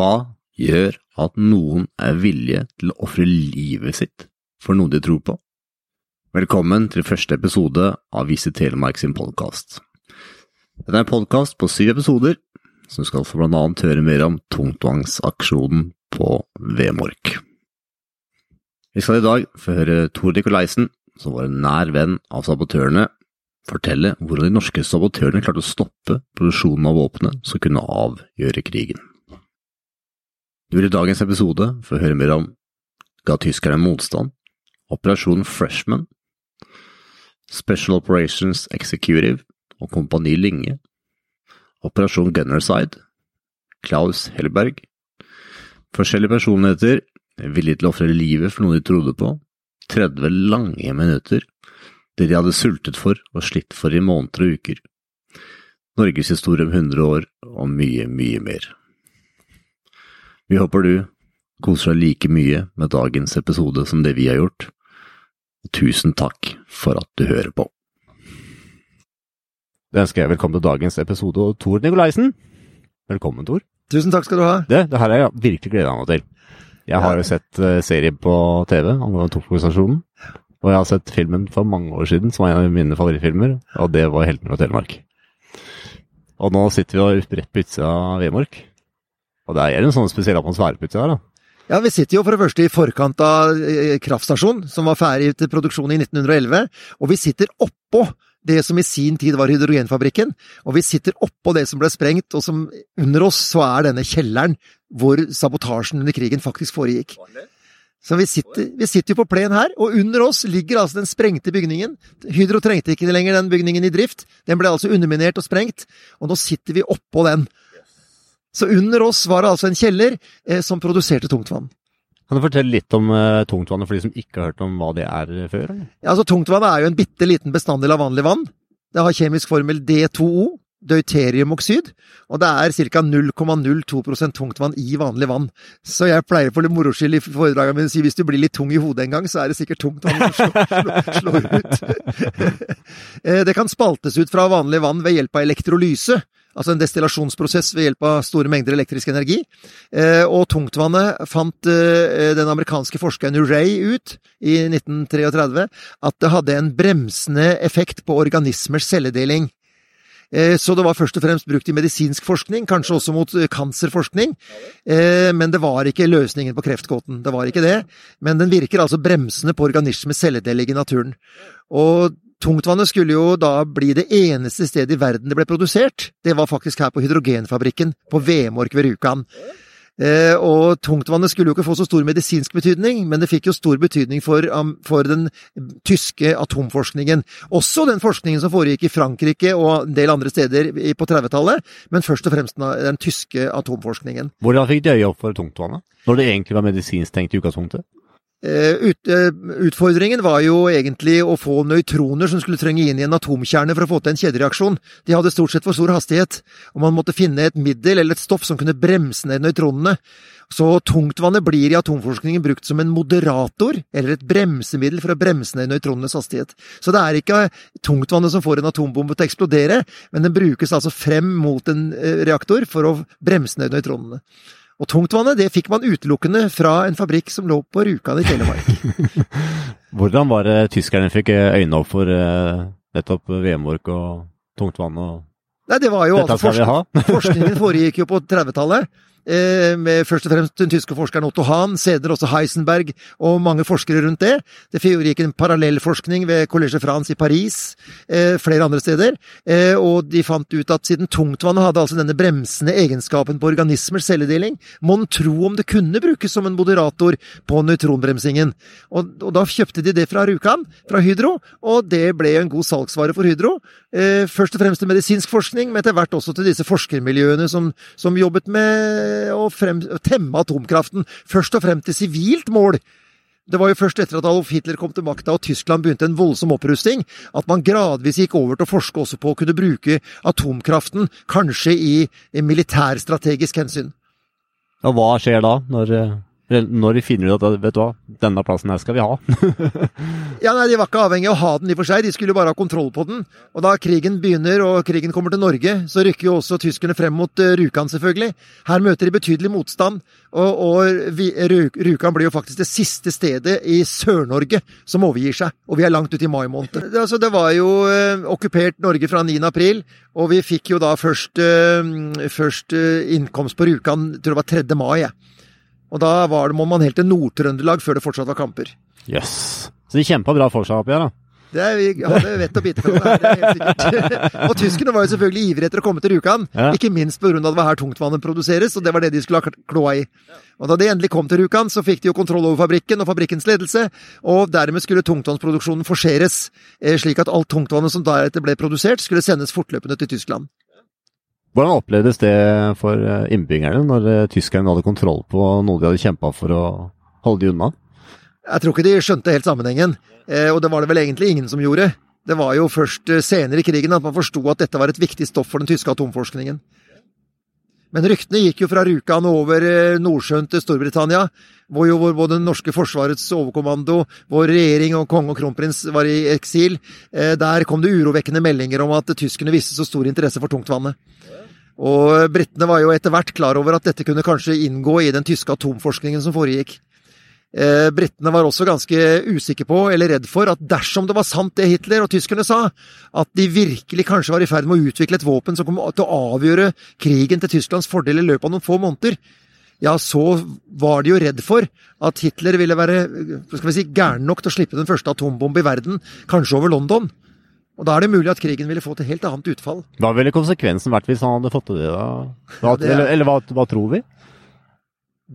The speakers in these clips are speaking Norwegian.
Hva gjør at noen er villige til å ofre livet sitt for noe de tror på? Velkommen til første episode av Vise Telemark sin podkast. Dette er en podkast på syv episoder, som skal få blant annet høre mer om tungtvangsaksjonen på Vemork. Vi skal i dag få høre Tor Nikolaisen, som var en nær venn av sabotørene, fortelle hvordan de norske sabotørene klarte å stoppe produksjonen av våpenet som kunne avgjøre krigen. Du vil i dagens episode få høre mer om ga tyskerne motstand, Operasjon Freshman, Special Operations Executive og Kompani Linge, Operasjon Gunnerside, Klaus Hellberg, forskjellige personligheter villige til å ofre livet for noe de trodde på, 30 lange minutter, det de hadde sultet for og slitt for i måneder og uker, norgeshistorie om 100 år og mye, mye mer. Vi håper du koser deg like mye med dagens episode som det vi har gjort. Tusen takk for at du hører på. Da ønsker jeg velkommen til dagens episode og Tor Nikolaisen. Velkommen, Tor. Tusen takk skal du ha. Det, det her har jeg virkelig gleda meg til. Jeg har jo sett uh, serie på TV angående Toporganisasjonen. Og jeg har sett filmen for mange år siden, som var en av mine favorittfilmer, og det var 'Heltene fra Telemark'. Og nå sitter vi rett på utsida av Vemork. Og det er en sånn spesiell atmosfære på utsida her, da. Ja, vi sitter jo for det første i forkant av kraftstasjonen, som var ferdig til produksjon i 1911. Og vi sitter oppå det som i sin tid var hydrogenfabrikken. Og vi sitter oppå det som ble sprengt, og som under oss så er denne kjelleren hvor sabotasjen under krigen faktisk foregikk. Så vi sitter, vi sitter jo på plen her, og under oss ligger altså den sprengte bygningen. Hydro trengte ikke lenger den bygningen i drift. Den ble altså underminert og sprengt, og nå sitter vi oppå den. Så under oss var det altså en kjeller eh, som produserte tungtvann. Kan du fortelle litt om eh, tungtvannet for de som ikke har hørt om hva det er før? Eller? Ja, altså Tungtvannet er jo en bitte liten bestanddel av vanlig vann. Det har kjemisk formel D2O, deuteriumoksid, og det er ca. 0,02% tungtvann i vanlig vann. Så jeg pleier for litt moro skyld i foredragene mine å si hvis du blir litt tung i hodet en gang, så er det sikkert tungtvann som slår, slår, slår ut. det kan spaltes ut fra vanlig vann ved hjelp av elektrolyse altså en destillasjonsprosess ved hjelp av store mengder elektrisk energi. Eh, og tungtvannet fant eh, den amerikanske forskeren Ray ut i 1933 at det hadde en bremsende effekt på organismers celledeling. Eh, så det var først og fremst brukt i medisinsk forskning, kanskje også mot kanserforskning. Men det var ikke løsningen på kreftgåten. Det var ikke det. Men den virker altså bremsende på organismers celledeling i naturen. Og Tungtvannet skulle jo da bli det eneste stedet i verden det ble produsert. Det var faktisk her på hydrogenfabrikken på Vemork ved Rjukan. Eh, og tungtvannet skulle jo ikke få så stor medisinsk betydning, men det fikk jo stor betydning for, um, for, den tyske atomforskningen. Også den forskningen som foregikk i Frankrike og en del andre steder på 30-tallet, men først og fremst den, tyske atomforskningen. Hvordan fikk de øye opp for tungtvannet, når det egentlig var medisinstengt i utgangspunktet? Eh, ut, eh, utfordringen var jo egentlig å få nøytroner som skulle trenge inn i en atomkjerne for å få til en kjedereaksjon. De hadde stort sett for stor hastighet, og man måtte finne et middel eller et stoff som kunne bremse ned nøytronene. Så tungtvannet blir i atomforskningen brukt som en moderator, eller et bremsemiddel for å bremse ned nøytronenes hastighet. Så det er ikke tungtvannet som får en atombombe til å eksplodere, men den brukes altså frem mot en eh, reaktor for å bremse ned nøytronene. Og tungtvannet det fikk man utelukkende fra en fabrikk som lå på Rjukan i Telemark. Hvordan var det tyskerne fikk øynene opp for nettopp VM-ork og tungtvann og Nei, det var jo Dette altså, forsk Forskningen foregikk jo på 30-tallet. Eh, med først og fremst den tyske forskeren Otto Hahn, senere også Heisenberg og mange forskere rundt det. Det foregikk en parallellforskning ved Collège France i Paris, eh, flere andre steder, eh, og de fant ut at siden tungtvannet hadde altså denne bremsende egenskapen på organismers celledeling, mon tro om det kunne brukes som en moderator på nøytronbremsingen. Og, og da kjøpte de det fra Rjukan, fra Hydro, og det ble en god salgsvare for Hydro. Først og fremst til medisinsk forskning, men etter hvert også til disse forskermiljøene som, som jobbet med å, frem, temme atomkraften, først og fremst til sivilt mål. Det var jo først etter at Adolf Hitler kom til makta og Tyskland begynte en voldsom opprusting, at man gradvis gikk over til å forske også på å kunne bruke atomkraften, kanskje i, militærstrategisk hensyn. Og hva skjer da, når eh, Når finner de ut at vet du hva, denne plassen her skal vi ha? ja, nei, De var ikke avhengig av å ha den i og for seg, de skulle bare ha kontroll på den. Og Da krigen begynner og krigen kommer til Norge, så rykker jo også tyskerne frem mot uh, Rjukan, selvfølgelig. Her møter de betydelig motstand, og, og Rjukan blir jo faktisk det siste stedet i Sør-Norge som overgir seg. Og vi er langt ute i mai måned. Det, altså, det var jo eh, okkupert Norge fra 9. april, og vi fikk jo da først, eh, først innkomst på Rjukan, tror det var 3. mai. Ja. Og da var det, må man helt til Nord-Trøndelag før det fortsatt var kamper. Jøss. Yes. Så de kjempa bra for seg oppi her, da? Det er, vi hadde vett å bite på det, er helt sikkert. og tyskerne var jo selvfølgelig ivrige etter å komme til Rjukan. Ja. Ikke minst pga. at det var her tungtvannet produseres, og det var det de skulle ha kloa i. Og Da de endelig kom til Rjukan, så fikk de jo kontroll over fabrikken og fabrikkens ledelse, og dermed skulle tungtvannsproduksjonen forseres, eh, slik at alt tungtvannet som deretter ble produsert, skulle sendes fortløpende til Tyskland. Hvordan opplevdes det for eh, innbyggerne når eh, tyskerne hadde kontroll på noe de hadde kjempa for å holde de unna? Jeg tror ikke de skjønte helt sammenhengen, eh, og det var det vel egentlig ingen som gjorde. Det var jo først senere i krigen at man forsto at dette var et viktig stoff for den tyske atomforskningen. Men ryktene gikk jo fra Rjukan over Nordsjøen til Storbritannia, hvor jo både den norske forsvarets overkommando, vår regjering og konge og kronprins var i eksil. Der kom det urovekkende meldinger om at tyskerne viste så stor interesse for tungtvannet. Og britene var jo etter hvert klar over at dette kunne kanskje inngå i den tyske atomforskningen som foregikk. Eh, britene var også ganske usikre på, eller redd for, at dersom det var sant det Hitler og tyskerne sa, at de virkelig kanskje var i ferd med å utvikle et våpen som kom til å avgjøre krigen til Tysklands fordel i løpet av noen få måneder, ja, så var de jo redd for at Hitler ville være skal vi si, gæren nok til å slippe den første atombombe i verden, kanskje over London. Og Da er det mulig at krigen ville fått et helt annet utfall. Hva ville konsekvensen vært hvis han hadde fått til det? da? Hva, det er, eller, eller hva, hva, tror vi?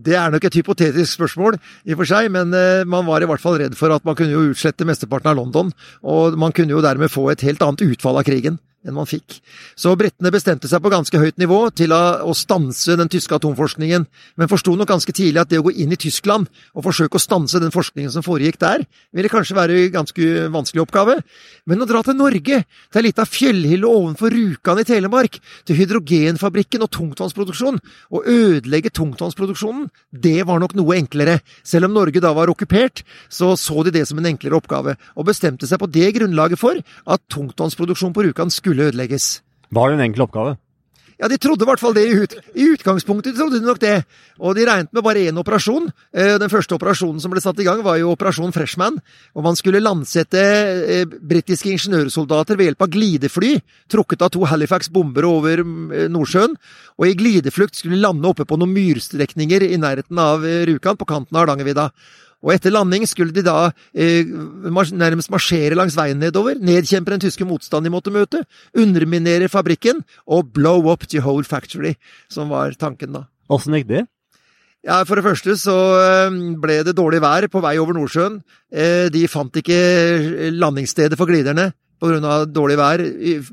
Det er nok et hypotetisk spørsmål, i og for seg, men uh, man var i hvert fall redd for at man kunne jo utslette mesteparten av London. Og man kunne jo dermed få et helt annet utfall av krigen enn man fikk. Så britene bestemte seg på ganske høyt nivå til å, stanse den tyske atomforskningen, men forsto nok ganske tidlig at det å gå inn i Tyskland og forsøke å stanse den forskningen som foregikk der, ville kanskje være en ganske vanskelig oppgave. Men å dra til Norge, til ei lita fjellhylle ovenfor Rjukan i Telemark, til hydrogenfabrikken og tungtvannsproduksjon, og ødelegge tungtvannsproduksjonen, det var nok noe enklere. Selv om Norge da var okkupert, så så de det som en enklere oppgave, og bestemte seg på det grunnlaget for at tungtvannsproduksjon på Rjukan skulle skulle ødelegges. Var det en enkel oppgave? Ja, de trodde i hvert fall det i, ut, i utgangspunktet. trodde de nok det. Og de regnet med bare én operasjon. Eh, den første operasjonen som ble satt i gang, var jo Operasjon Freshman. Og man skulle landsette eh, britiske ingeniørsoldater ved hjelp av glidefly, trukket av to Halifax bomber over eh, Nordsjøen. Og i glideflukt skulle de lande oppe på noen myrstrekninger i nærheten av Rjukan, på kanten av Hardangervidda. Og etter landing skulle de da eh, nærmest marsjere langs veien nedover, nedkjempe den tyske motstanden de måtte møte, underminere fabrikken og blow up the whole factory, som var tanken da. Åssen gikk det? Ja, For det første så eh, ble det dårlig vær på vei over Nordsjøen. Eh, de fant ikke landingsstedet for gliderne pga. dårlig vær.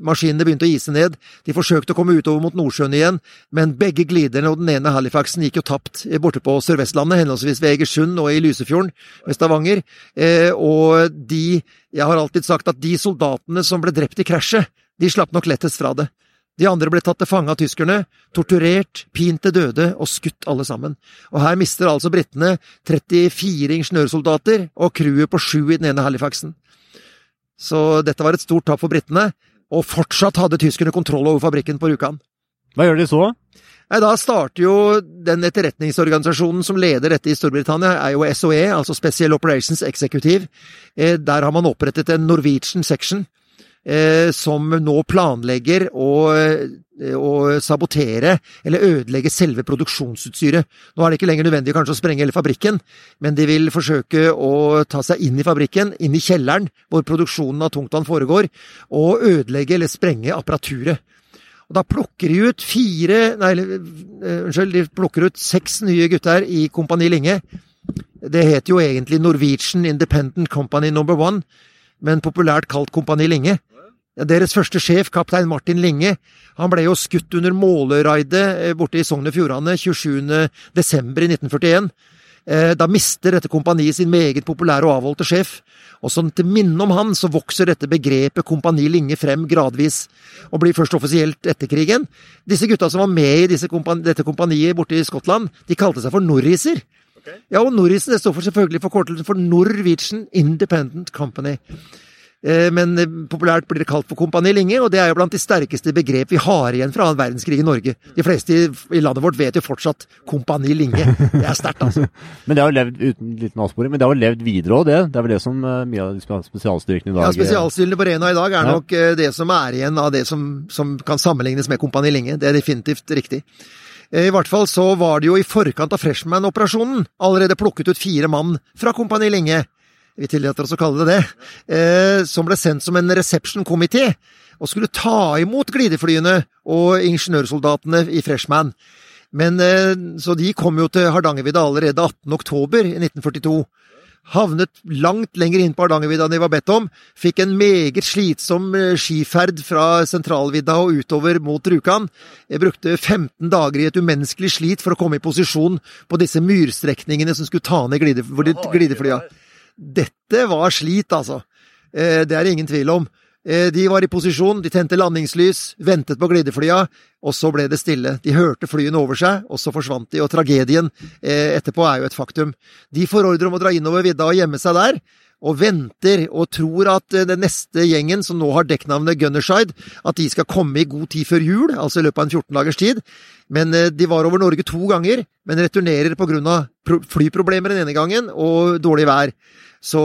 Maskinene begynte å ise ned. De forsøkte å komme utover mot Nordsjøen igjen, men begge gliderne og den ene Halifaxen gikk jo tapt borte på Sør-Vestlandet, henholdsvis ved Egersund og i Lysefjorden ved Stavanger. Eh, og de Jeg har alltid sagt at de soldatene som ble drept i krasjet, de slapp nok lettest fra det. De andre ble tatt til fange av tyskerne, torturert, pint til døde og skutt alle sammen. Og her mister altså britene 34 ingeniørsoldater og crewet på sju i den ene Halifaxen. Så dette var et stort tap for britene, og fortsatt hadde tyskerne kontroll over fabrikken på Rjukan. Hva gjør de så? Nei, Da starter jo den etterretningsorganisasjonen som leder dette i Storbritannia, er jo SOE, altså Special Operations Executive. Eh, der har man opprettet en Norwegian section, som nå planlegger å Eh, å sabotere eller ødelegge selve produksjonsutstyret. Nå er det ikke lenger nødvendig kanskje å sprenge hele fabrikken, men de vil forsøke å ta seg inn i fabrikken, inn i kjelleren hvor produksjonen av tungtvann foregår, og ødelegge eller sprenge apparaturet. Og Da plukker de ut fire Nei, eh, unnskyld, de plukker ut seks nye gutter i Kompani Linge. Det heter jo egentlig Norwegian Independent Company Number One, men populært kalt Kompani Linge. Deres første sjef, kaptein Martin Linge, han ble jo skutt under måleraidet eh, borte i Sogn og Fjordane 27.12.1941. Eh, da mister dette kompaniet sin meget populære og avholdte sjef. Og som til minne om han, så vokser dette begrepet Kompani Linge frem gradvis, og blir først offisielt etter krigen. Disse gutta som var med i kompani, dette kompaniet borte i Skottland, de kalte seg for norriser. Ja, og norrisen det står for selvfølgelig forkortelsen for Norwegian Independent Company. Eh, Men eh, populært blir det kalt for Kompani Linge, og det er jo blant de sterkeste begrep vi har igjen fra annen verdenskrig i Norge. De fleste i, landet vårt vet jo fortsatt Kompani Linge. Det er sterkt, altså. Men det har jo levd uten liten avsporing, men det har jo levd videre òg, det. Det er vel det som eh, mye av spesialstyrkene i dag Ja, Spesialstyrene på Rena i dag er nok ja. det som er igjen av det som, som kan sammenlignes med Kompani Linge. Det er definitivt riktig. I hvert fall så var det jo i forkant av Freshman-operasjonen allerede plukket ut fire mann fra Kompani Linge, vi tillater oss å kalle det det, eh, som ble sendt som en reception-komité og skulle ta imot glideflyene og ingeniørsoldatene i Freshman. Men eh, Så de kom jo til Hardangervidda allerede 18. oktober 1942 havnet langt lenger inn på Hardangervidda enn de var bedt om, fikk en meget slitsom eh, skiferd fra sentralvidda og utover mot Rjukan. Jeg brukte 15 dager i et umenneskelig slit for å komme i posisjon på disse myrstrekningene som skulle ta ned glide, glideflya. Dette var slit, altså. Eh, Det er det ingen tvil om. Eh, De var i posisjon, de tente landingslys, ventet på glideflya, og så ble det stille. De hørte flyene over seg, og så forsvant de, og tragedien eh, etterpå er jo et faktum. De får om å dra innover vidda og gjemme seg der, og venter og tror at eh, den neste gjengen, som nå har dekknavnet Gunnerside, at de skal komme i god tid før jul, altså i løpet av en 14 dagers tid. Men eh, de var over Norge to ganger, men returnerer av flyproblemer den ene gangen og dårlig vær. Så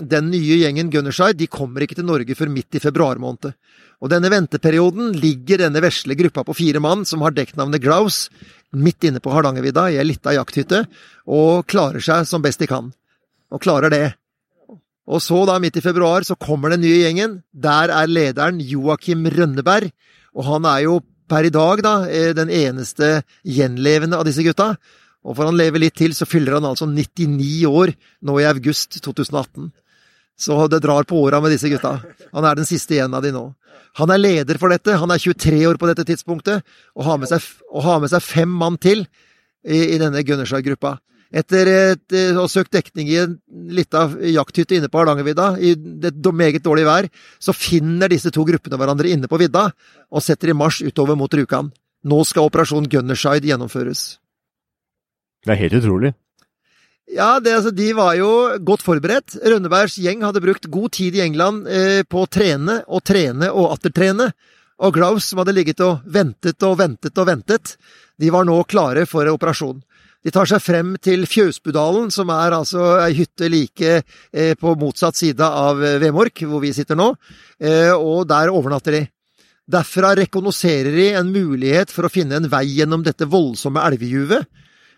den nye gjengen Gunnerside de kommer ikke til Norge før midt i februar måned. Og denne venteperioden ligger denne vesle gruppa på fire mann, som har dekknavnet Grouse, midt inne på Hardangervidda i ei lita jakthytte, og klarer seg som best de kan. Og klarer det. Og så, da, midt i februar, så kommer den nye gjengen. Der er lederen Joakim Rønneberg, og han er jo per i dag da eh, den eneste gjenlevende av disse gutta. Og for han lever litt til, så fyller han altså 99 år nå i august 2018. Så det drar på åra med disse gutta. Han er den siste igjen av de nå. Han er leder for dette, han er 23 år på dette tidspunktet, og har med seg, har med seg fem mann til i, i denne Gunnerside-gruppa. Etter et, eh, å ha søkt dekning i en lita jakthytte inne på Hardangervidda, i det meget dårlig vær, så finner disse to gruppene hverandre inne på vidda, og setter i marsj utover mot Rjukan. Nå skal operasjon Gunnerside gjennomføres. Det er helt utrolig. Ja, det, altså, de var jo godt forberedt. Rønnebergs gjeng hadde brukt god tid i England eh, på å trene og trene og atter trene. Og Glaus, som hadde ligget og ventet og ventet og ventet, de var nå klare for operasjon. De tar seg frem til Fjøsbudalen, som er altså ei hytte like eh, på motsatt side av eh, Vemork, hvor vi sitter nå, eh, og der overnatter de. Derfra rekognoserer de en mulighet for å finne en vei gjennom dette voldsomme elvejuvet.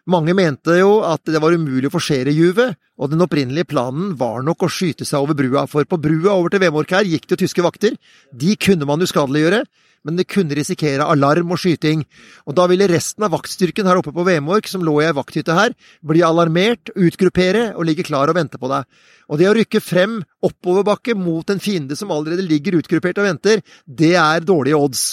Mange mente jo at det var umulig å forsere juvet, og den opprinnelige planen var nok å skyte seg over brua, for på brua over til Vemork her gikk det tyske vakter. De kunne man uskadeliggjøre, men det kunne risikere alarm og skyting, og da ville resten av vaktstyrken her oppe på Vemork, som lå i ei vakthytte her, bli alarmert, utgruppere og ligge klar og vente på deg. Og det å rykke frem oppoverbakke mot en fiende som allerede ligger utgruppert og venter, det er dårlige odds.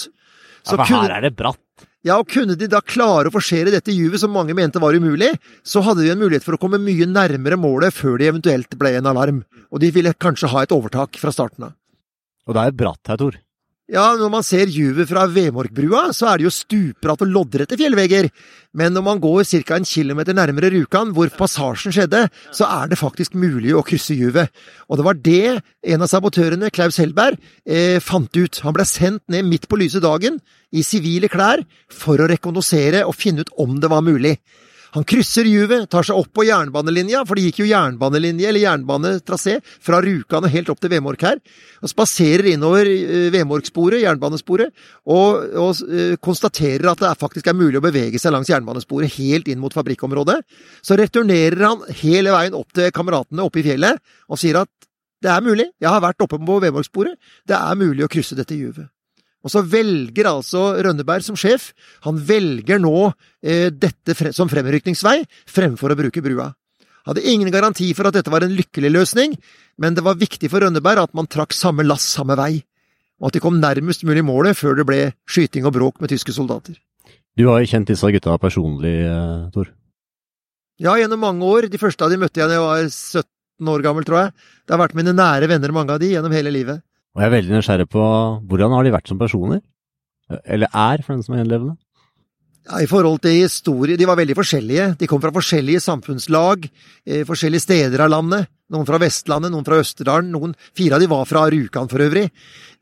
Ja, for her er det bratt. Ja, og kunne de da klare å forsere dette juvet som mange mente var umulig, så hadde de en mulighet for å komme mye nærmere målet før det eventuelt ble en alarm, og de ville kanskje ha et overtak fra starten av. Og det er bratt her, Tor. Ja, når man ser juvet fra Vemorkbrua, så er det jo stupbratt og loddrette fjellvegger, men når man går ca. en kilometer nærmere Rjukan, hvor passasjen skjedde, så er det faktisk mulig å krysse juvet. Og det var det en av sabotørene, Klaus Hellberg, eh, fant ut. Han ble sendt ned midt på lyse dagen, i sivile klær, for å rekognosere og finne ut om det var mulig. Han krysser juvet, tar seg opp på jernbanelinja, for det gikk jo jernbanelinje, eller jernbanetrasé, fra Rjukan og helt opp til Vemork her, og spaserer innover eh, Vemorksporet, jernbanesporet, og, og uh, konstaterer at det er faktisk er mulig å bevege seg langs jernbanesporet helt inn mot fabrikkområdet. Så returnerer han hele veien opp til kameratene oppe i fjellet, og sier at det er mulig, jeg har vært oppe på Vemorksporet, det er mulig å krysse dette juvet. Og så velger altså Rønneberg som sjef, han velger nå eh, dette fre som fremrykningsvei fremfor å bruke brua. Hadde ingen garanti for at dette var en lykkelig løsning, men det var viktig for Rønneberg at man trakk samme lass samme vei, og at de kom nærmest mulig målet før det ble skyting og bråk med tyske soldater. Du har jo kjent disse gutta personlig, eh, Tor. Ja, gjennom mange år. De første av de møtte jeg da jeg var 17 år gammel, tror jeg. Det har vært mine nære venner, mange av de, gjennom hele livet. Og jeg er veldig nysgjerrig på hvordan har de vært som personer? Eller er, for den som er gjenlevende? Ja, I forhold til historie, de var veldig forskjellige. De kom fra forskjellige samfunnslag, eh, forskjellige steder av landet. Noen fra Vestlandet, noen fra Østerdalen. Noen, fire av de var fra Rjukan for øvrig.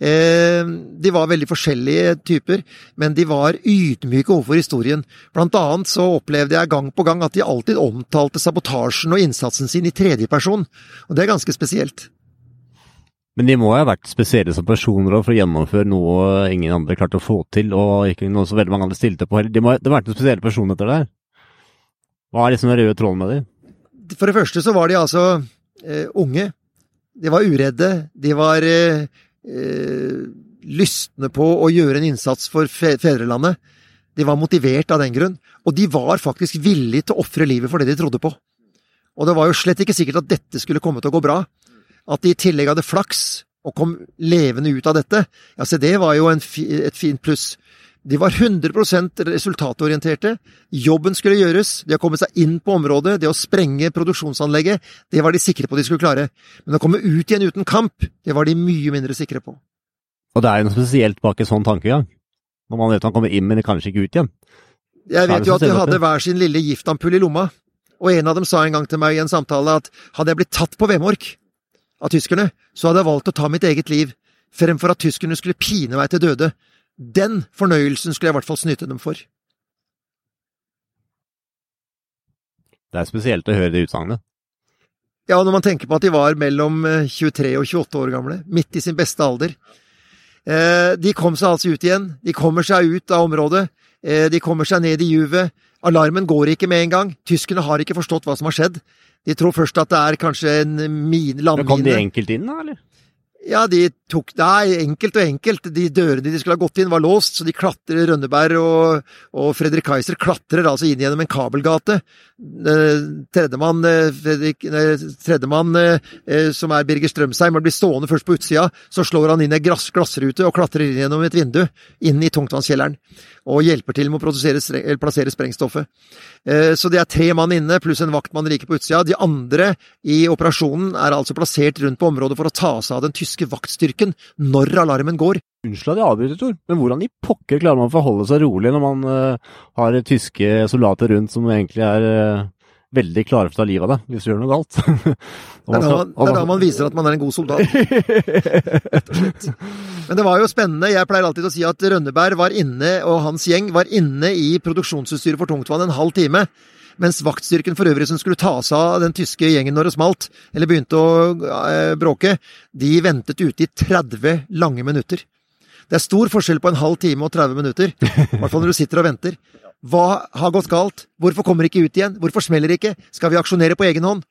Eh, de var veldig forskjellige typer, men de var ydmyke overfor historien. Blant annet så opplevde jeg gang på gang at de alltid omtalte sabotasjen og innsatsen sin i tredjeperson, og det er ganske spesielt. Men de må ha vært spesielle som personer for å gjennomføre noe ingen andre klarte å få til, og ikke noe så veldig mange andre stilte på heller. De må, ha vært noen spesielle personer etter det her. Hva er liksom den røde tråden med dem? For det første så var de altså eh, unge. De var uredde. De var eh, eh, lystne på å gjøre en innsats for fe fedrelandet. De var motivert av den grunn. Og de var faktisk villige til å ofre livet for det de trodde på. Og det var jo slett ikke sikkert at dette skulle komme til å gå bra. At de i tillegg hadde flaks og kom levende ut av dette, ja, se det var jo en, et fint pluss. De var 100 resultatorienterte. Jobben skulle gjøres. De har kommet seg inn på området. Det å sprenge produksjonsanlegget, det var de sikre på de skulle klare. Men å komme ut igjen uten kamp, det var de mye mindre sikre på. Og det er jo noe spesielt bak en sånn tankegang. Når man vet man kommer inn, men kanskje ikke ut igjen. Jeg vet jo at de hadde hver sin lille giftampull i lomma. Og en av dem sa en gang til meg i en samtale at hadde jeg blitt tatt på Vemork, av tyskerne, så hadde jeg valgt å ta mitt eget liv, fremfor at tyskerne skulle pine meg til døde. Den fornøyelsen skulle jeg i hvert fall snyte dem for. Det er spesielt å høre det utsagnet. Ja, når man tenker på at de var mellom 23 og 28 år gamle, midt i sin beste alder. Eh, de kom seg altså ut igjen. De kommer seg ut av området. Eh, de kommer seg ned i juvet. Alarmen går ikke med en gang. Tyskerne har ikke forstått hva som har skjedd. De tror først at det er kanskje en mine, landmine. Men kom de enkelt inn, da, eller? Ja, de tok Nei, enkelt og enkelt. De dørene de skulle ha gått inn, var låst, så de klatrer Rønneberg og, og Fredrik Kaiser klatrer altså inn gjennom en kabelgate. Eh, tredjemann, eh, tredjemann eh, som er Birger Strømsheim, blir stående først på utsida. Så slår han inn ei glass, glassrute og klatrer inn gjennom et vindu, inn i tungtvannskjelleren. Og hjelper til med å plassere sprengstoffet. Så det er tre mann inne, pluss en vaktmann like på utsida. De andre i operasjonen er altså plassert rundt på området for å ta seg av den tyske tyske vaktstyrken når alarmen går. Unnskyld at jeg avbryter, Tor, men hvordan i pokker klarer man å forholde seg rolig når man uh, har tyske soldater rundt som egentlig er uh, veldig klare for å ta livet av deg hvis du gjør noe galt? det, er da man, det er da man viser at man er en god soldat. Men det var jo spennende. Jeg pleier alltid å si at Rønneberg var inne, og hans gjeng var inne i produksjonsutstyret for tungtvann en halv time. Mens vaktstyrken for øvrig som skulle ta seg av den tyske gjengen når det smalt, eller begynte å eh, bråke, de ventet ute i 30 lange minutter. Det er stor forskjell på en halv time og 30 minutter, i hvert fall når du sitter og venter. Hva har gått galt? Hvorfor kommer de ikke ut igjen? Hvorfor smeller det ikke? Skal vi aksjonere på egen hånd?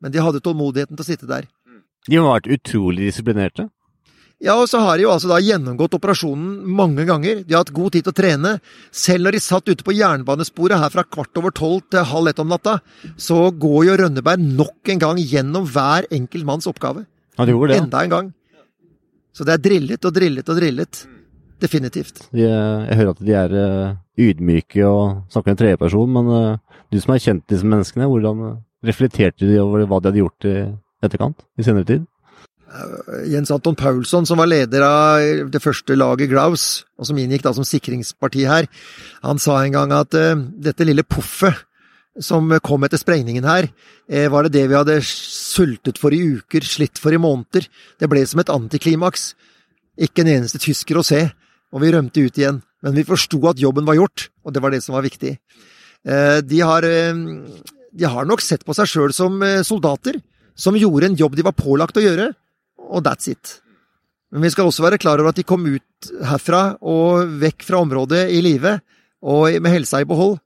Men de hadde tålmodigheten til å sitte der. De har vært utrolig disiplinerte. Ja, og så har de jo altså da gjennomgått operasjonen mange ganger. De har hatt god tid til å trene. Selv når de satt ute på jernbanesporet her fra kvart over tolv til halv ett om natta, så går jo Rønneberg nok en gang gjennom hver enkelt manns oppgave. De gjorde det. Enda en gang. Så det er drillet og drillet og drillet. Definitivt. De, jeg hører at de er uh, ydmyke og snakker en tredjeperson, men uh, du som har kjent disse menneskene, hvordan reflekterte de over hva de hadde gjort i etterkant, i senere tid? Jens Anton Paulsson, som var leder av det første laget Glaus, og som inngikk da som sikringsparti her, han sa en gang at uh, dette lille puffet som kom etter sprengningen her, uh, var det det vi hadde sultet for i uker, slitt for i måneder. Det ble som et antiklimaks. Ikke en eneste tysker å se, og vi rømte ut igjen. Men vi forsto at jobben var gjort, og det var det som var viktig. Uh, de, har, de har nok sett på seg sjøl som soldater, som gjorde en jobb de var pålagt å gjøre og that's it. Men vi skal også være klar over at de kom ut herfra og vekk fra området i live, og med helsa i behold.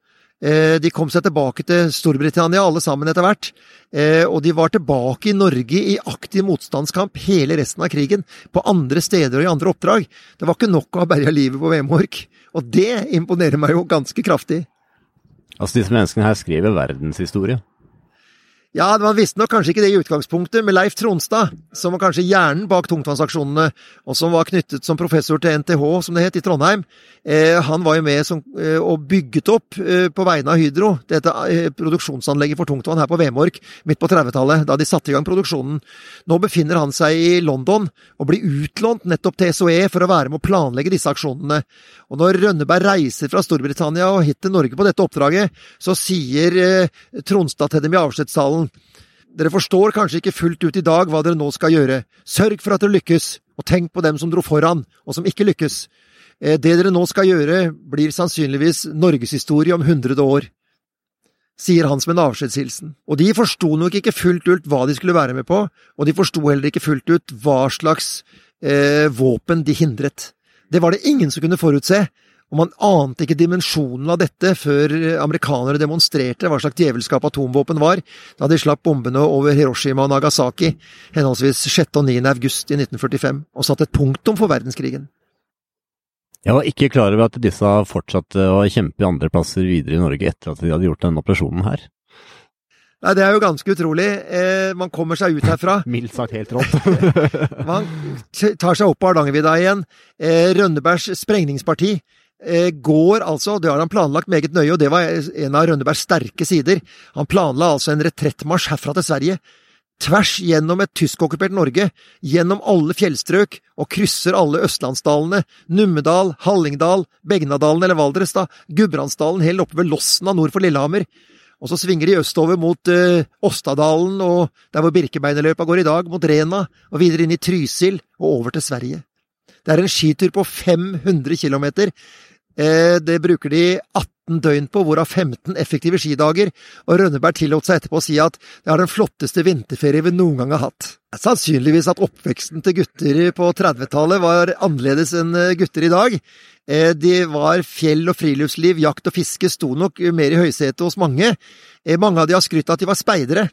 Eh, de kom seg tilbake til Storbritannia, alle sammen etter hvert. Eh, og de var tilbake i Norge i aktiv motstandskamp hele resten av krigen. På andre steder og i andre oppdrag. Det var ikke nok å ha berga livet på Vemork. Og det imponerer meg jo ganske kraftig. Altså, disse menneskene her skriver verdenshistorie? Ja, man visste nok kanskje ikke det i utgangspunktet, med Leif Tronstad, som var kanskje hjernen bak tungtvannsaksjonene, og som var knyttet som professor til NTH, som det het, i Trondheim. Eh, han var jo med som, eh, og bygget opp eh, på vegne av Hydro dette produksjonsanlegget for tungtvann her på Vemork midt på 30-tallet, da de satte i gang produksjonen. Nå befinner han seg i London og blir utlånt nettopp til SOE for å være med å planlegge disse aksjonene. Og når Rønneberg reiser fra Storbritannia og hit til Norge på dette oppdraget, så sier Tronstad til dem i avskjedssalen dere forstår kanskje ikke fullt ut i dag hva dere nå skal gjøre. Sørg for at dere lykkes, og tenk på dem som dro foran, og som ikke lykkes. Eh, det dere nå skal gjøre, blir sannsynligvis norgeshistorie om hundrede år, sier han som en avskjedshilsen. Og de forsto nok ikke fullt ut hva de skulle være med på, og de forsto heller ikke fullt ut hva slags eh, våpen de hindret. Det var det ingen som kunne forutse, og man ante ikke dimensjonen av dette før amerikanere demonstrerte hva slags djevelskap atomvåpen var, da de slapp bombene over Hiroshima og Nagasaki henholdsvis 6. og 9. august i 1945, og satte et punktum for verdenskrigen. Jeg var ikke klar over at disse fortsatte å kjempe i andre plasser videre i Norge etter at de hadde gjort denne operasjonen her. Nei, Det er jo ganske utrolig. Eh, man kommer seg ut herfra. Mildt sagt helt rått. man tar seg opp på Hardangervidda igjen. Eh, Rønnebergs sprengningsparti Eh, går altså, det har han planlagt meget nøye, og det var en av Rønnebergs sterke sider, han planla altså en retrettmarsj herfra til Sverige, tvers gjennom et tyskokkupert Norge, gjennom alle fjellstrøk, og krysser alle østlandsdalene, Numedal, Hallingdal, Begnadalen eller Valdres, da, Gudbrandsdalen helt oppe ved Losna nord for Lillehammer. Og så svinger de østover mot uh, Åstadalen og der hvor Birkebeinerløpa går i dag, mot Rena, og videre inn i Trysil og over til Sverige. Det er en skitur på 500 km, Eh, det bruker de 18 døgn på, hvorav 15 effektive skidager, og Rønneberg tillot seg etterpå å si at det er den flotteste vinterferie vi noen gang har hatt. Sannsynligvis at oppveksten til gutter på 30-tallet var annerledes enn eh, gutter i dag. De var fjell og friluftsliv, jakt og fiske sto nok mer i høysetet hos mange. Mange av de har skrytt av at de var speidere.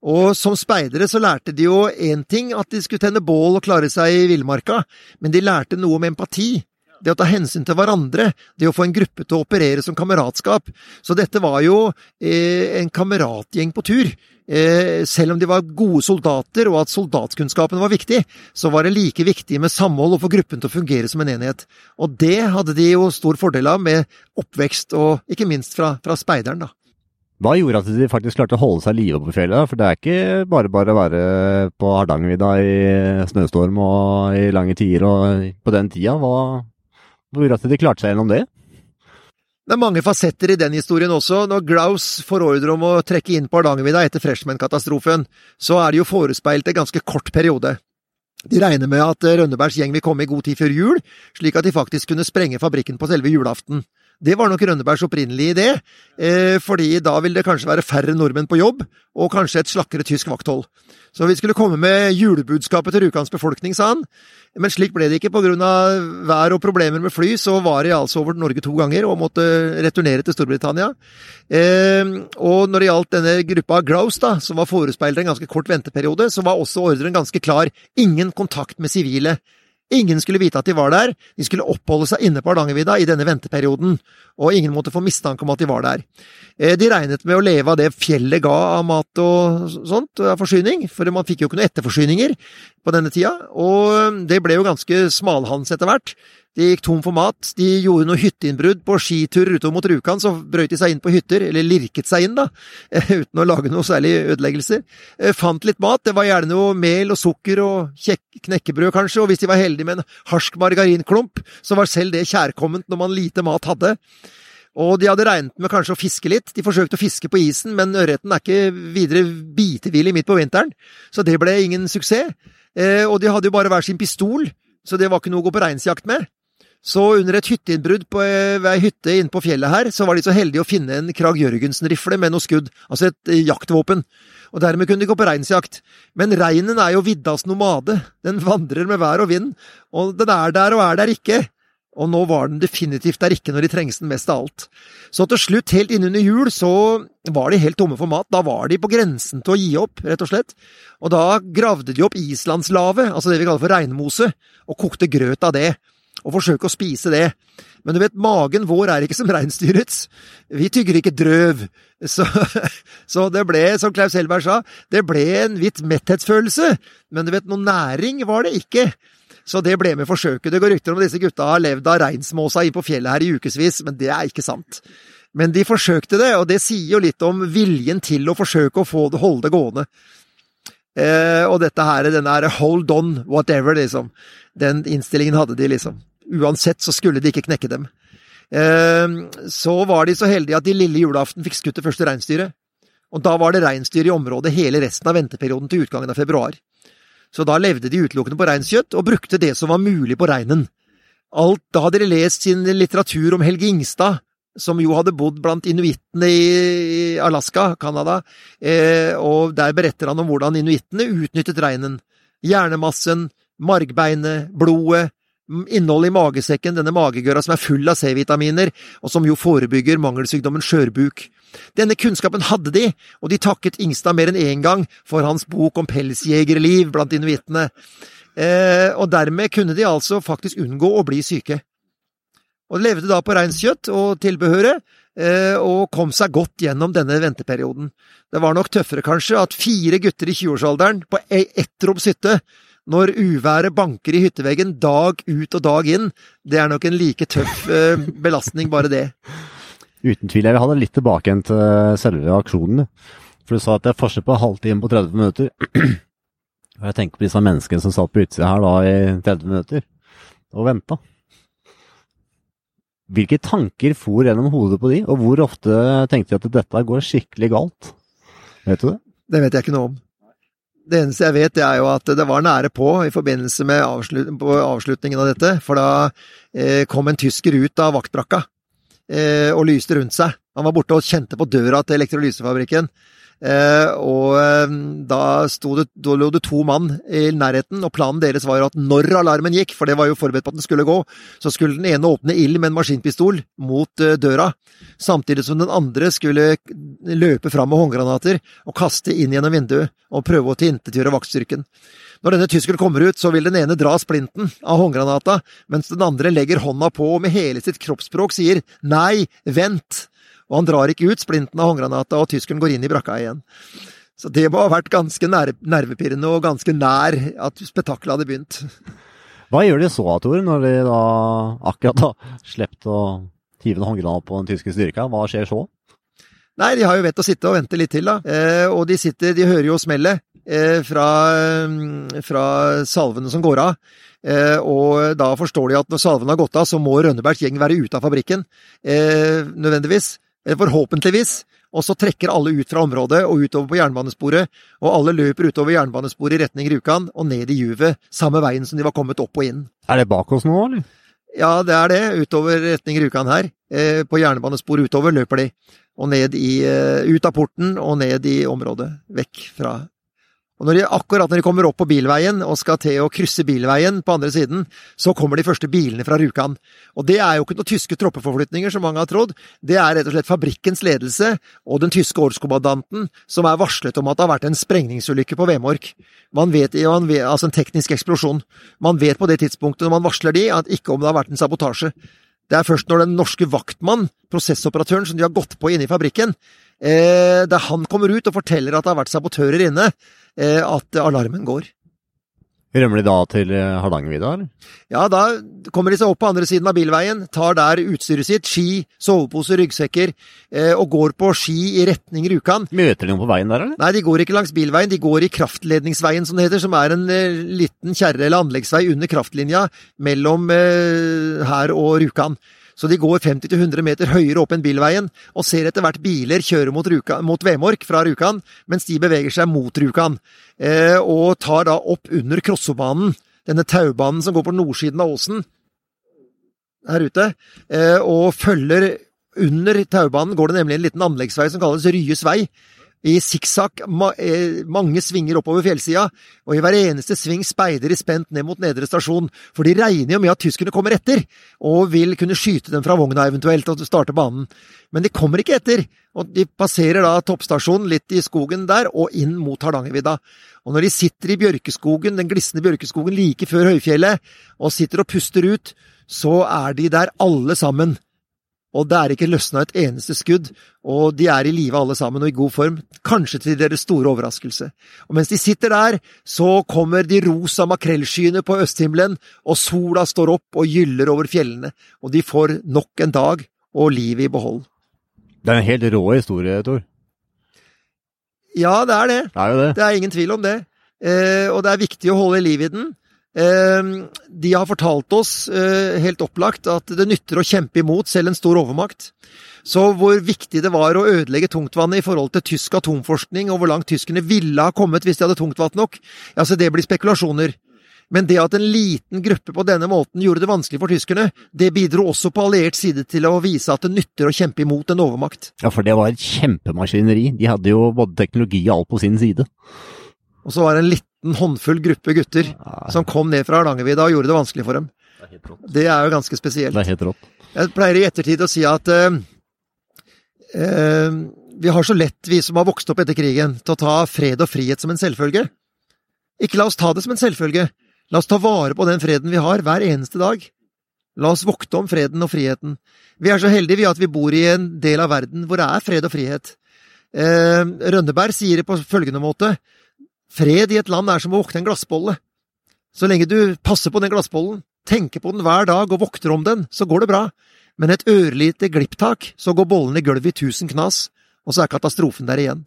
Og som speidere så lærte de jo én ting, at de skulle tenne bål og klare seg i villmarka, men de lærte noe om empati det å ta hensyn til hverandre, det å få en gruppe til å operere som kameratskap. Så dette var jo eh, en kameratgjeng på tur. Eh, selv om de var gode soldater, og at soldatkunnskapen var viktig, så var det like viktig med samhold og få gruppen til å fungere som en enhet. Og det hadde de jo stor fordel av med oppvekst, og ikke minst fra, fra speideren, da. Hva gjorde at de faktisk klarte å holde seg live på fjellet? For det er ikke bare bare å være på Hardangervidda i snøstorm og i lange tider og på den tida. Hva, hvor at de klarte seg gjennom det? Det er mange fasetter i den historien også. Når Glaus får ordre om å trekke inn på Hardangervidda etter Freshman-katastrofen, så er det jo forespeilt en ganske kort periode. De regner med at Rønnebergs gjeng vil komme i god tid før jul, slik at de faktisk kunne sprenge fabrikken på selve julaften. Det var nok Rønnebergs opprinnelige idé, eh, fordi da ville det kanskje være færre nordmenn på jobb, og kanskje et slakkere tysk vakthold. Så vi skulle komme med julebudskapet til Rjukans befolkning, sa han. Men slik ble det ikke. På grunn av vær og problemer med fly, så var de altså over Norge to ganger og måtte returnere til Storbritannia. Eh, og når det gjaldt denne gruppa Grouse, da, som var forespeilet en ganske kort venteperiode, så var også ordren ganske klar. Ingen kontakt med sivile. Ingen skulle vite at de var der, de skulle oppholde seg inne på Hardangervidda i denne venteperioden, og ingen måtte få mistanke om at de var der. Eh, de regnet med å leve av det fjellet ga av mat og sånt, av forsyning, for man fikk jo ikke noen etterforsyninger på denne tida, og det ble jo ganske smalhans etter hvert. De gikk tom for mat. De gjorde noe hytteinnbrudd på skiturer utover mot Rjukan. Så brøyt de seg inn på hytter, eller lirket seg inn, da, uten å lage noe særlig ødeleggelser. Eh, fant litt mat. Det var gjerne noe mel og sukker og knekkebrød, kanskje. Og hvis de var heldige med en harsk margarinklump, så var selv det kjærkomment når man lite mat hadde. Og de hadde regnet med kanskje å fiske litt. De forsøkte å fiske på isen, men ørreten er ikke videre bitevillig midt på vinteren, så det ble ingen suksess. Eh, og de hadde jo bare hver sin pistol, så det var ikke noe å gå på reinsjakt med. Så under et hytteinnbrudd på eh, ei hytte inne på fjellet her, så var de så heldige å finne en Krag Jørgensen-rifle med noe skudd, altså et eh, jaktvåpen. Og dermed kunne de gå på reinsjakt. Men reinen er jo viddas nomade, den vandrer med vær og vind, og den er der og er der ikke. Og nå var den definitivt der ikke når de trengs den mest av alt. Så til slutt, helt innunder jul, så var de helt tomme for mat. Da var de på grensen til å gi opp, rett og slett. Og da gravde de opp islandslave, altså det vi kaller for regnmose, og kokte grøt av det. Og forsøke å spise det. Men du vet, magen vår er ikke som reinsdyrets. Vi tygger ikke drøv. Så, så, det ble, som Klaus Helberg sa, det ble en hvitt metthetsfølelse. Men du vet, noe næring var det ikke. Så det ble med forsøket. Det går rykter om at disse gutta har levd av reinsmåsa inn på fjellet her i ukevis, men det er ikke sant. Men de forsøkte det, og det sier jo litt om viljen til å forsøke å det, holde det gående. Eh, og dette her, denne her hold on, whatever, liksom. Den innstillingen hadde de, liksom. Uansett så skulle de ikke knekke dem. Eh, så var de så heldige at de lille julaften fikk skutt det første reinsdyret. Og da var det reinsdyr i området hele resten av venteperioden til utgangen av februar. Så da levde de utelukkende på reinskjøtt, og brukte det som var mulig på reinen. Alt, da hadde de lest sin litteratur om Helge Ingstad, som jo hadde bodd blant inuittene i Alaska, Canada, eh, og der beretter han om hvordan inuittene utnyttet reinen. Hjernemassen, margbeinet, blodet, innholdet i magesekken, denne magegøra som er full av C-vitaminer, og som jo forebygger mangelsykdommen skjørbuk. Denne kunnskapen hadde de, og de takket Ingstad mer enn én gang for hans bok om pelsjegerliv blant inuittene. Eh, og dermed kunne de altså faktisk unngå å bli syke. Og de levde da på reinskjøtt og tilbehøret, eh, og kom seg godt gjennom denne venteperioden. Det var nok tøffere, kanskje, at fire gutter i 20-årsalderen på e- Ettrops hytte når uværet banker i hytteveggen dag ut og dag inn, det er nok en like tøff eh, belastning, bare det. Uten tvil. Jeg vil ha det litt tilbake igjen til selve aksjonen. For du sa at det er forskjell på halvtime på 30 minutter. Og jeg tenker på disse menneskene som satt på utsida her da i 30 minutter og venta. Hvilke tanker for gjennom hodet på de, og hvor ofte tenkte de at dette går skikkelig galt? Vet du det? Det vet jeg ikke noe om. Det eneste jeg vet, det er jo at det var nære på i forbindelse med avslut avslutningen av dette. For da eh, kom en tysker ut av vaktbrakka eh, og lyste rundt seg. Han var borte og kjente på døra til elektrolysefabrikken. Eh, og eh, da, det, da lå det to mann i nærheten, og planen deres var at når alarmen gikk, for det var jo forberedt på at den skulle gå, så skulle den ene åpne ild med en maskinpistol mot eh, døra, samtidig som den andre skulle løpe fram med håndgranater og kaste inn gjennom vinduet og prøve å tilintetgjøre vaktstyrken. Når denne tyskeren kommer ut, så vil den ene dra splinten av håndgranata, mens den andre legger hånda på og med hele sitt kroppsspråk sier nei, vent, og han drar ikke ut splinten av håndgranata, og tyskeren går inn i brakka igjen. Så det må ha vært ganske nervepirrende og ganske nær at spetakkelet hadde begynt. Hva gjør de så, Tor, når de da akkurat har sluppet å hive en håndgranat på den tyske styrka? Hva skjer så? Nei, de har jo vett å sitte og vente litt til, da. Eh, og de sitter, de hører jo smellet eh, fra, fra, salvene som går av. Eh, og da forstår de at når salvene har gått av, så må Rønnebergs gjeng være ute av fabrikken. Eh, nødvendigvis. Eh, forhåpentligvis. Og så trekker alle ut fra området og utover på jernbanesporet, og alle løper utover jernbanesporet i retning Rjukan og ned i juvet, samme veien som de var kommet opp og inn. Er det bak oss nå, eller? Ja, det er det. Utover retning Rjukan her. Eh, på jernbanesporet utover løper de. Og ned i, eh, ut av porten og ned i området. Vekk fra og når de, akkurat når de kommer opp på bilveien og skal til å krysse bilveien på andre siden, så kommer de første bilene fra Rjukan. Og det er jo ikke noen tyske troppeforflytninger, som mange har trodd. Det er rett og slett fabrikkens ledelse og den tyske årskommandanten som er varslet om at det har vært en sprengningsulykke på Vemork. Man vet, man vet, altså en teknisk eksplosjon. Man vet på det tidspunktet når man varsler de, at ikke om det har vært en sabotasje. Det er først når den norske vaktmann, prosessoperatøren som de har gått på inne i fabrikken, eh, der han kommer ut og forteller at det har vært sabotører inne, Eh, at alarmen går. Rømmer de da til eh, Hardangervidda, eller? Ja, da kommer de seg opp på andre siden av bilveien, tar der utstyret sitt, ski, sovepose, ryggsekker, eh, og går på ski i retning Rjukan. Møter de noen på veien der, eller? Nei, de går ikke langs bilveien, de går i kraftledningsveien, som det heter, som er en eh, liten kjerre eller anleggsvei under kraftlinja mellom eh, her og Rjukan. Så de går 50-100 meter høyere opp enn bilveien, og ser etter hvert biler kjøre mot, Ruka, mot Vemork fra Rjukan, mens de beveger seg mot Rjukan. Eh, og tar da opp under Krossobanen, denne taubanen som går på nordsiden av åsen her ute, eh, og følger under taubanen går det nemlig en liten anleggsvei som kalles Ryes vei i sikksakk, ma eh, mange svinger oppover fjellsida, og i hver eneste sving speider de spent ned mot Nedre stasjon, for de regner jo med at tyskerne kommer etter, og vil kunne skyte dem fra vogna eventuelt og starte banen. Men de kommer ikke etter, og de passerer da toppstasjonen litt i skogen der, og inn mot Hardangervidda. Og når de sitter i bjørkeskogen, den glisne bjørkeskogen like før høyfjellet, og sitter og puster ut, så er de der alle sammen. Og det er ikke løsna et eneste skudd, og de er i live alle sammen og i god form, kanskje til deres store overraskelse. Og mens de sitter der, så kommer de rosa makrellskyene på østhimmelen, og sola står opp og gyller over fjellene, og de får nok en dag og livet i behold. Det er en helt rå historie, Tor. Ja, det er det. Det er jo det. Det er ingen tvil om det. Eh, og det er viktig å holde liv i den. Eh, de har fortalt oss, eh, helt opplagt, at det nytter å kjempe imot selv en stor overmakt. Så hvor viktig det var å ødelegge tungtvannet i forhold til tysk atomforskning, og hvor langt tyskerne ville ha kommet hvis de hadde tungtvann nok, ja, så det blir spekulasjoner. Men det at en liten gruppe på denne måten gjorde det vanskelig for tyskerne, det bidro også på alliert side til å vise at det nytter å kjempe imot en overmakt. Ja, for det var et kjempemaskineri. De hadde jo både teknologi og alt på sin side. Og så var det en liten håndfull gruppe gutter som kom ned fra Hardangervidda og gjorde det vanskelig for dem. Det er jo ganske spesielt. Det er helt rått. Jeg pleier i ettertid å si at uh, uh, vi har så lett, vi som har vokst opp etter krigen, til å ta fred og frihet som en selvfølge. Ikke la oss ta det som en selvfølge. La oss ta vare på den freden vi har, hver eneste dag. La oss vokte om freden og friheten. Vi er så heldige vi at vi bor i en del av verden hvor det er fred og frihet. Eh, Rønneberg sier det på følgende måte Fred i et land er som å vokte en glassbolle. Så lenge du passer på den glassbollen, tenker på den hver dag og vokter om den, så går det bra. Men et ørlite glipptak, så går bollen i gulvet i tusen knas, og så er katastrofen der igjen.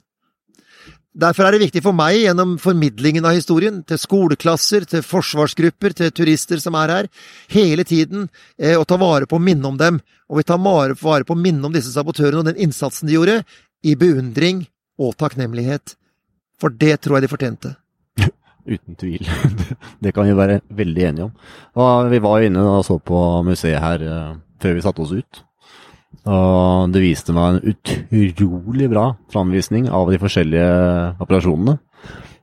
Derfor er det viktig for meg, gjennom formidlingen av historien, til skoleklasser, til forsvarsgrupper, til turister som er her, hele tiden eh, å ta vare på minne om dem. Og vi tar vare på, minne om disse sabotørene og den innsatsen de gjorde, i beundring og takknemlighet. For det tror jeg de fortjente. Uten tvil. Det kan vi være veldig enige om. Vi var inne og så på museet her uh, før vi satte oss ut. Og det viste meg en utrolig bra framvisning av de forskjellige operasjonene.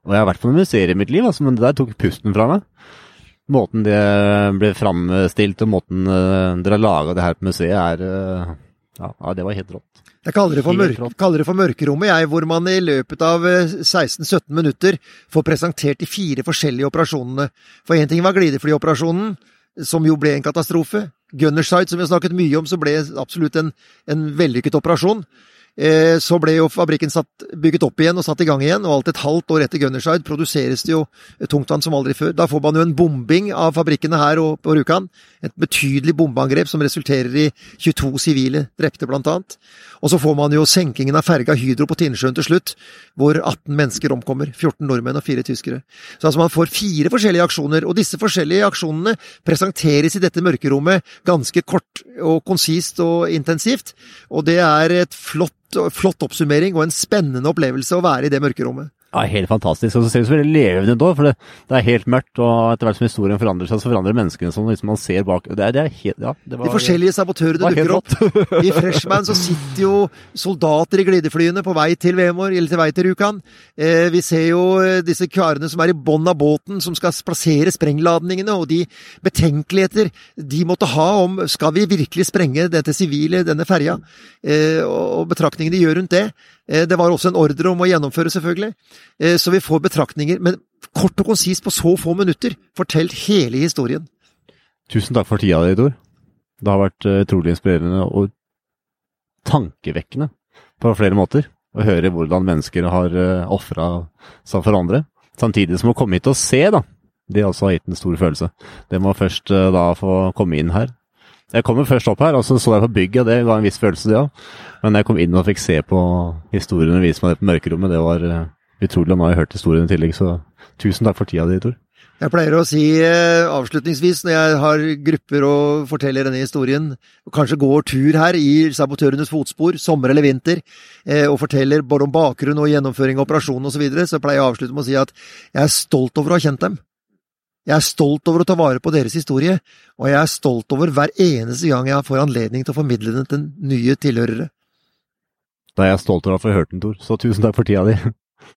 Og jeg har vært på noen museer i mitt liv, altså, men det der tok pusten fra meg. Måten det ble framstilt og måten uh, dere har laga det her på museet, er ja, ja, det var helt rått. Jeg kaller det, for mørk, kaller det for mørkerommet, jeg, hvor man i løpet av 16-17 minutter får presentert de fire forskjellige operasjonene. For én ting var glideflyoperasjonen, som jo ble en katastrofe. Gunnerside, som vi har snakket mye om, så ble absolutt en, en vellykket operasjon. Eh, så ble jo fabrikken satt, bygget opp igjen og satt i gang igjen, og alt et halvt år etter Gunnerside produseres det jo tungtvann som aldri før. Da får man jo en bombing av fabrikkene her og på Rjukan. Et betydelig bombeangrep som resulterer i 22 sivile drepte, blant annet. Og så får man jo senkingen av ferga Hydro på Tinnsjøen til slutt, hvor 18 mennesker omkommer. 14 nordmenn og 4 tyskere. Så altså man får fire forskjellige aksjoner, og disse forskjellige aksjonene presenteres i dette mørkerommet ganske kort og konsist og intensivt. Og det er et flott flott oppsummering og en spennende opplevelse å være i det mørkerommet. Ja, Helt fantastisk. Og så ser det så veldig levende ut òg, for det, det, er helt mørkt. Og etter hvert som historien forandrer seg, så forandrer menneskene som Liksom man ser bak det er, det er helt, ja, det var, De forskjellige sabotørene dukker opp. I Freshman så sitter jo soldater i glideflyene på vei til Vemor, eller til vei til Rjukan. Eh, vi ser jo eh, disse karene som er i bånn av båten, som skal plassere sprengladningene, og de betenkeligheter de måtte ha om skal vi virkelig sprenge dette sivile, denne ferja, eh, og betraktningene de gjør rundt det. Eh, det var også en ordre om å gjennomføre, selvfølgelig. Eh, så vi får betraktninger, men kort og konsist på så få minutter, fortelt hele historien. Tusen takk for tida di, Tor. Det har vært eh, utrolig inspirerende og tankevekkende på flere måter å høre hvordan mennesker har ofra seg for andre. Samtidig som å komme hit og se, da. Det også har gitt en stor følelse. Det må først da få komme inn her. Jeg kom jo først opp her, og så så jeg på bygget, og det ga en viss følelse, det òg. Men jeg kom inn og fikk se på historiene vise meg det på mørkerommet, det var uh, utrolig. Og nå har jeg hørt historien i tillegg, så tusen takk for tida di, Tor. Jeg pleier å si eh, avslutningsvis, når jeg har grupper og forteller denne historien, og kanskje går tur her i sabotørenes fotspor, sommer eller vinter, eh, og forteller både om bakgrunn og gjennomføring av operasjonen osv., så, videre, så pleier jeg å avslutte med å si at jeg er stolt over å ha kjent dem. Jeg er stolt over å ta vare på deres historie, og jeg er stolt over hver eneste gang jeg får anledning til å formidle den til nye tilhørere. Da er jeg stolt over å få hørt den, Tor, så tusen takk for tida di.